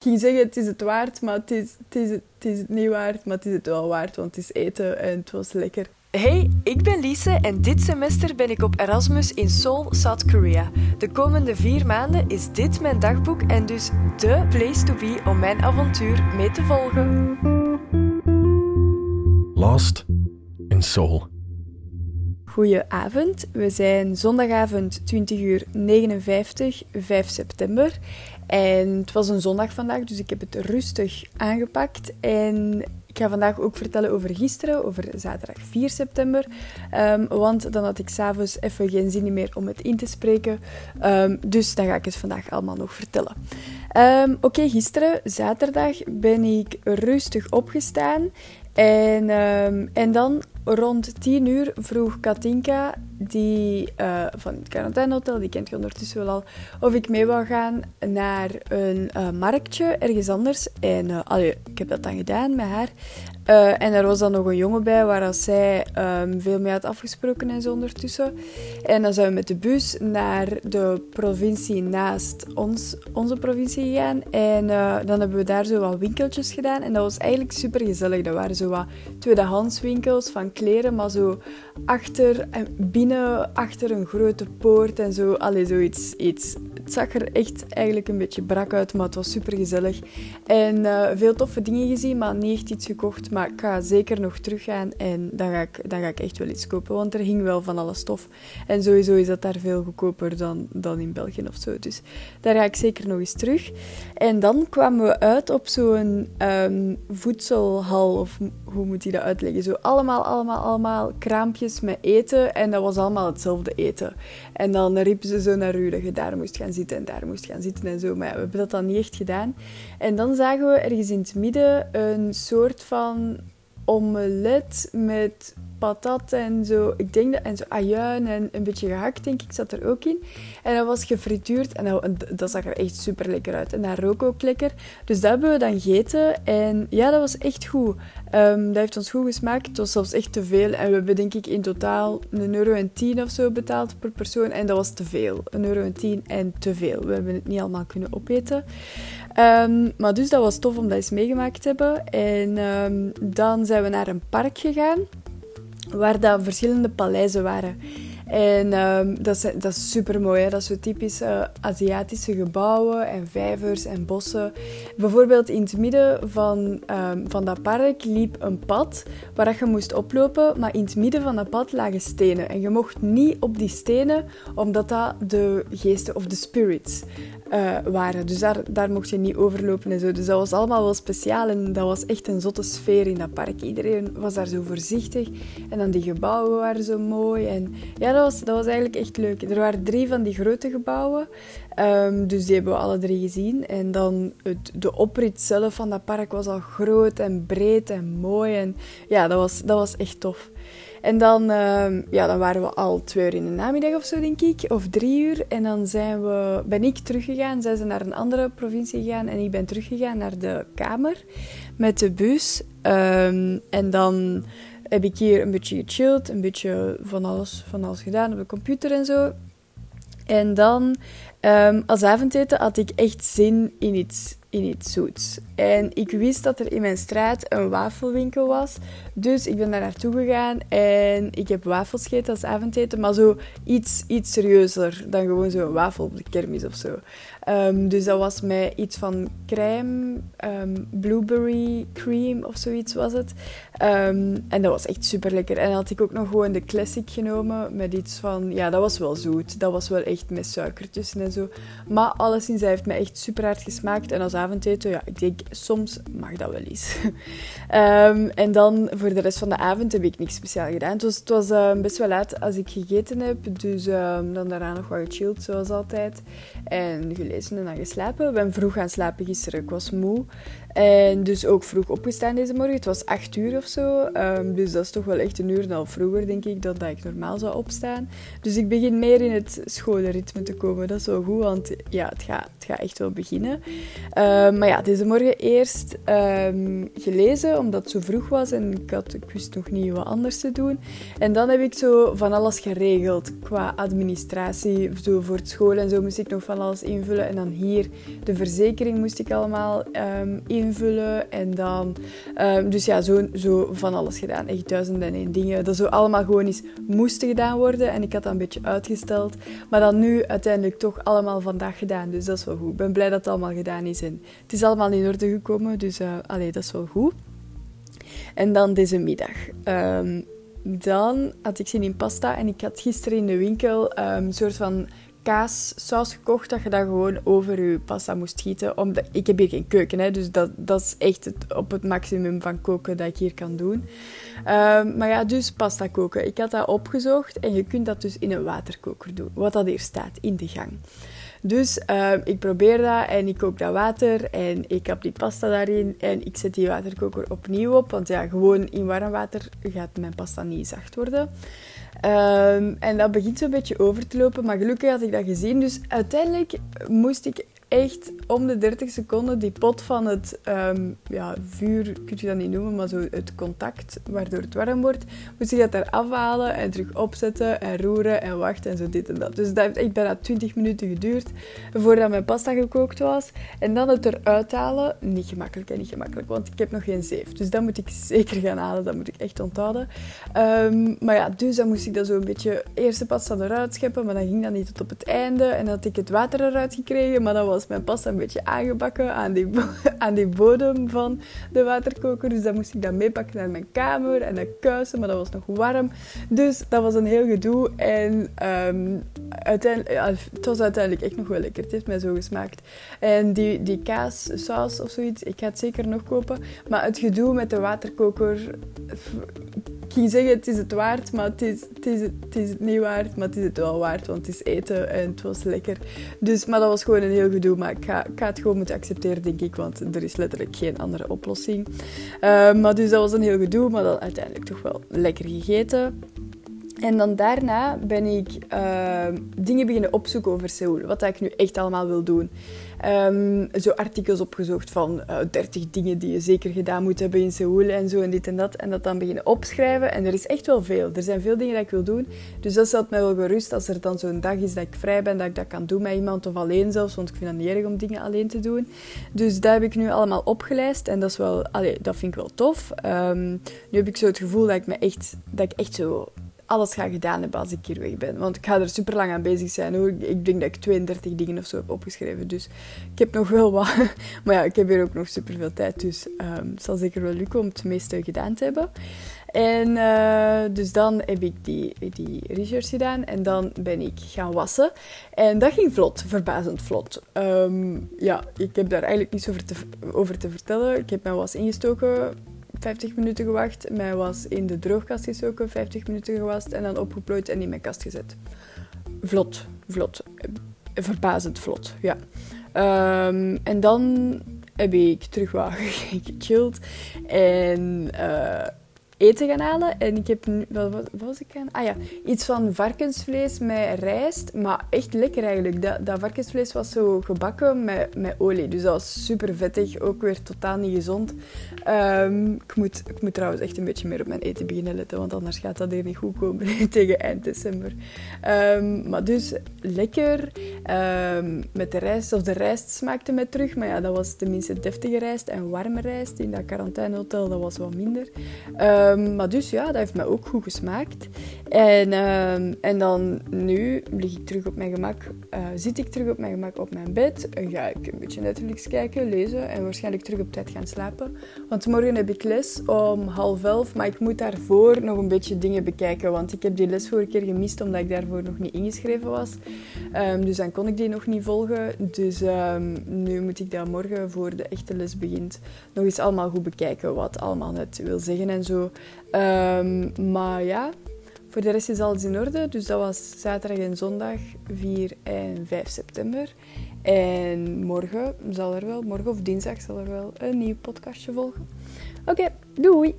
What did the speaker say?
Ik ging zeggen, het is het waard, maar het is, het, is, het is het niet waard. Maar het is het wel waard, want het is eten en het was lekker. Hey, ik ben Lise en dit semester ben ik op Erasmus in Seoul, South Korea. De komende vier maanden is dit mijn dagboek en dus de place to be om mijn avontuur mee te volgen. Lost in Seoul. Goedenavond, we zijn zondagavond 20 uur 59, 5 september. En het was een zondag vandaag, dus ik heb het rustig aangepakt. En ik ga vandaag ook vertellen over gisteren, over zaterdag 4 september. Ehm, want dan had ik s'avonds even geen zin meer om het in te spreken. Ehm, dus dan ga ik het vandaag allemaal nog vertellen. Ehm, oké, gisteren, zaterdag, ben ik rustig opgestaan. En, en dan rond 10 uur vroeg Katinka, die uh, van het quarantainehotel, die kent je ondertussen wel al, of ik mee wou gaan naar een uh, marktje ergens anders. En uh, allee, ik heb dat dan gedaan met haar. en er was dan nog een jongen bij waar zij um, veel mee had afgesproken en zo ondertussen. En dan zijn we met de bus naar de provincie naast ons, onze provincie gegaan. En dan hebben we daar zo wat winkeltjes gedaan. En dat was eigenlijk super gezellig. Dat waren zo wat tweedehands winkels van kleren, maar zo achter en binnen, achter een grote poort en zo. Allee, zoiets. Iets. Het zag er echt eigenlijk een beetje brak uit, maar het was super gezellig. En uh, veel toffe dingen gezien, maar niet echt iets gekocht. Maar ik ga zeker nog teruggaan en dan ga, ik, dan ga ik echt wel iets kopen, want er hing wel van alle stof. En sowieso is dat daar veel goedkoper dan, dan in België of zo. Dus daar ga ik zeker nog eens terug. En dan kwamen we uit op zo'n um, voedselhal, of hoe moet je dat uitleggen? Zo allemaal, allemaal, allemaal kraampjes met eten. En dat was allemaal hetzelfde eten. En dan riepen ze zo naar u dat je daar moest gaan zitten en daar moest gaan zitten en zo. Maar we hebben dat dan niet echt gedaan. En dan zagen we ergens in het midden een soort van omelet met patat en zo. Ik denk dat, en zo ajuin en een beetje gehakt, denk ik, zat er ook in. En dat was gefrituurd en dat, zag er echt super lekker uit. En dat rook ook lekker. Dus dat hebben we dan gegeten. En ja, dat was echt goed. Um, dat heeft ons goed gesmaakt. Het was zelfs echt te veel. En we hebben denk ik in totaal een euro en tien of zo betaald per persoon. En dat was te veel. Een euro en tien en te veel. We hebben het niet allemaal kunnen opeten. Um, maar dus dat was tof om dat eens meegemaakt te hebben. En um, dan zijn we naar een park gegaan waar dat verschillende paleizen waren. En um, dat, is, dat is super mooi. Dat is typische Aziatische gebouwen en vijvers en bossen. Bijvoorbeeld in het midden van, um, van dat park liep een pad waar je moest oplopen, maar in het midden van dat pad lagen stenen. En je mocht niet op die stenen, omdat dat de geesten of de spirits uh, waren. Dus daar, daar mocht je niet overlopen en zo. Dus dat was allemaal wel speciaal en dat was echt een zotte sfeer in dat park. Iedereen was daar zo voorzichtig en dan die gebouwen waren zo mooi. En ja, dat was, dat was eigenlijk echt leuk. Er waren drie van die grote gebouwen, um, dus die hebben we alle drie gezien. En dan het, de oprit zelf van dat park was al groot en breed en mooi. En ja, dat was, dat was echt tof. En dan, uh, ja, dan waren we al twee uur in de namiddag of zo, denk ik. Of drie uur. En dan zijn we, ben ik teruggegaan. Zij zijn naar een andere provincie gegaan. En ik ben teruggegaan naar de kamer met de bus. Um, en dan heb ik hier een beetje gechilled. Een beetje van alles, van alles gedaan op de computer en zo. En dan, um, als avondeten, had ik echt zin in iets in iets zoets. En ik wist dat er in mijn straat een wafelwinkel was. Dus ik ben daar naartoe gegaan en ik heb wafels gegeten als avondeten. Maar zo iets, iets serieuzer dan gewoon zo'n wafel op de kermis of zo. Um, dus dat was mij iets van crème, um, blueberry cream of zoiets was het. Um, en dat was echt super lekker. En dan had ik ook nog gewoon de classic genomen met iets van... Ja, dat was wel zoet. Dat was wel echt met suiker tussen en zo. Maar alleszins, hij heeft mij echt super hard gesmaakt. En als ja, ik denk soms mag dat wel eens. um, en dan voor de rest van de avond heb ik niks speciaal gedaan. Het was, het was uh, best wel laat als ik gegeten heb. Dus um, dan daarna nog wat gechilled, zoals altijd. En gelezen en dan geslapen. Ik ben vroeg gaan slapen gisteren. Ik was moe. En dus ook vroeg opgestaan deze morgen. Het was acht uur of zo. Um, dus dat is toch wel echt een uur al vroeger, denk ik, dat ik normaal zou opstaan. Dus ik begin meer in het schoolritme te komen. Dat is wel goed, want ja, het gaat, het gaat echt wel beginnen. Um, maar ja, deze morgen eerst um, gelezen, omdat het zo vroeg was en ik, had, ik wist nog niet wat anders te doen. En dan heb ik zo van alles geregeld qua administratie. Zo voor het school en zo moest ik nog van alles invullen invullen. En dan hier de verzekering moest ik allemaal ehm, invullen. En dan, ehm, dus ja, zo, zo van alles gedaan. Echt duizenden en één dingen. Dat zo allemaal gewoon eens moesten gedaan worden. En ik had dat een beetje uitgesteld. Maar dan nu uiteindelijk toch allemaal vandaag gedaan. Dus dat is wel goed. Ik ben blij dat het allemaal gedaan is. En het is allemaal in orde gekomen. Dus uh, dat is wel goed. En dan deze middag. Um, dan had ik zin in pasta en ik had gisteren in de winkel um, een soort van kaassaus gekocht dat je daar gewoon over je pasta moest gieten. Ik heb hier geen keuken, hè, dus dat, dat is echt het, op het maximum van koken dat ik hier kan doen. Um, maar ja, dus pasta koken. Ik had dat opgezocht en je kunt dat dus in een waterkoker doen. Wat dat hier staat, in de gang. Dus uh, ik probeer dat en ik kook dat water en ik heb die pasta daarin en ik zet die waterkoker opnieuw op. Want ja, gewoon in warm water gaat mijn pasta niet zacht worden. Um, en dat begint zo'n beetje over te lopen, maar gelukkig had ik dat gezien. Dus uiteindelijk moest ik echt om de 30 seconden die pot van het um, ja, vuur, kun je dat niet noemen, maar zo het contact waardoor het warm wordt, moest ik dat daar afhalen en terug opzetten en roeren en wachten en zo dit en dat. Dus dat heeft echt bijna 20 minuten geduurd voordat mijn pasta gekookt was. En dan het eruit halen, niet gemakkelijk en niet gemakkelijk, want ik heb nog geen zeef. Dus dat moet ik zeker gaan halen, dat moet ik echt onthouden. Um, maar ja, dus dan moest ik dat zo een beetje eerst de pasta eruit scheppen, maar dan ging dat niet tot op het einde. En dan had ik het water eruit gekregen, maar dat was mijn pasta een beetje aangebakken aan die, aan die bodem van de waterkoker. Dus dan moest ik dat meepakken naar mijn kamer en dat kuisen, maar dat was nog warm. Dus dat was een heel gedoe. En um, uiteindelijk, ja, het was uiteindelijk echt nog wel lekker. Het heeft mij zo gesmaakt. En die, die kaassaus of zoiets, ik ga het zeker nog kopen. Maar het gedoe met de waterkoker ik ging zeggen, het is het waard, maar het is, het, is, het is het niet waard. Maar het is het wel waard, want het is eten en het was lekker. Dus, maar dat was gewoon een heel gedoe. Maar ik ga, het gewoon moeten accepteren, denk ik. Want er is letterlijk geen andere oplossing. Uh, maar dus dat was een heel gedoe, maar dan uiteindelijk toch wel lekker gegeten. En dan daarna ben ik uh, dingen beginnen opzoeken over Seoul. Wat ik nu echt allemaal wil doen. Um, zo artikels opgezocht van uh, eh, 30 dingen die je zeker gedaan moet hebben in Seoul en zo en dit en dat. En dat dan beginnen opschrijven. En er is echt wel veel. Er zijn veel dingen dat ik wil doen. Dus dat stelt mij wel gerust als er dan zo'n dag is dat ik vrij ben, dat ik dat kan doen met iemand of alleen zelfs. Want ik vind het niet erg om dingen alleen te doen. Dus dat heb ik nu allemaal opgelijst. En dat is wel, dat vind ik wel tof. Um, nu heb ik zo het gevoel dat ik me echt, dat ik echt zo alles ga gedaan hebben als ik hier weg ben. Want ik ga er super lang aan bezig zijn hoor. Ik denk dat ik 32 dingen of zo heb opgeschreven. Dus ik heb nog wel wat. Maar ja, ik heb hier ook nog super veel tijd. Dus um, het zal zeker wel lukken om het meeste gedaan te hebben. En uh, dus dan heb ik die, die research gedaan en dan ben ik gaan wassen. En dat ging vlot, verbazend vlot. Um, ja, ik heb daar eigenlijk niets over te, over te vertellen. Ik heb mijn was ingestoken 50 minuten gewacht. Mij was in de droogkast gestoken, 50 minuten gewast en dan opgeplooid en in mijn kast gezet. Vlot, vlot. Verbazend vlot, ja. Um, en dan heb ik terug wat gechilled en uh, eten gaan halen. En ik heb nu... Wat, wat, was ik aan? Ah ja, iets van varkensvlees met rijst. Maar echt lekker eigenlijk. Dat, dat varkensvlees was zo gebakken met, met olie. Dus dat was super vettig. Ook weer totaal niet gezond. Um, ik, moet, ik moet trouwens echt een beetje meer op mijn eten beginnen letten. Want anders gaat dat hier niet goed komen tegen eind december. Um, maar dus lekker. Um, met de rijst. Of de rijst smaakte mij terug. Maar ja, dat was tenminste deftige rijst en warme rijst. In dat quarantainehotel dat was wat minder. Um, maar dus ja, dat heeft mij ook goed gesmaakt. En, um, en dan nu lig ik terug op mijn gemak, uh, zit ik terug op mijn gemak op mijn bed. En ga ik een beetje Netflix kijken, lezen en waarschijnlijk terug op tijd gaan slapen. Want morgen heb ik les om half elf, maar ik moet daarvoor nog een beetje dingen bekijken. Want ik heb die les vorige keer gemist omdat ik daarvoor nog niet ingeschreven was. Um, dus dan kon ik die nog niet volgen. Dus nu moet ik dat morgen voor de echte les begint nog eens allemaal goed bekijken wat allemaal net wil zeggen en zo. Um, maar ja, voor de rest is alles in orde. Dus dat was zaterdag en zondag 4 en 5 september. En morgen zal er wel, morgen of dinsdag zal er wel een nieuw podcastje volgen. Oké, doei!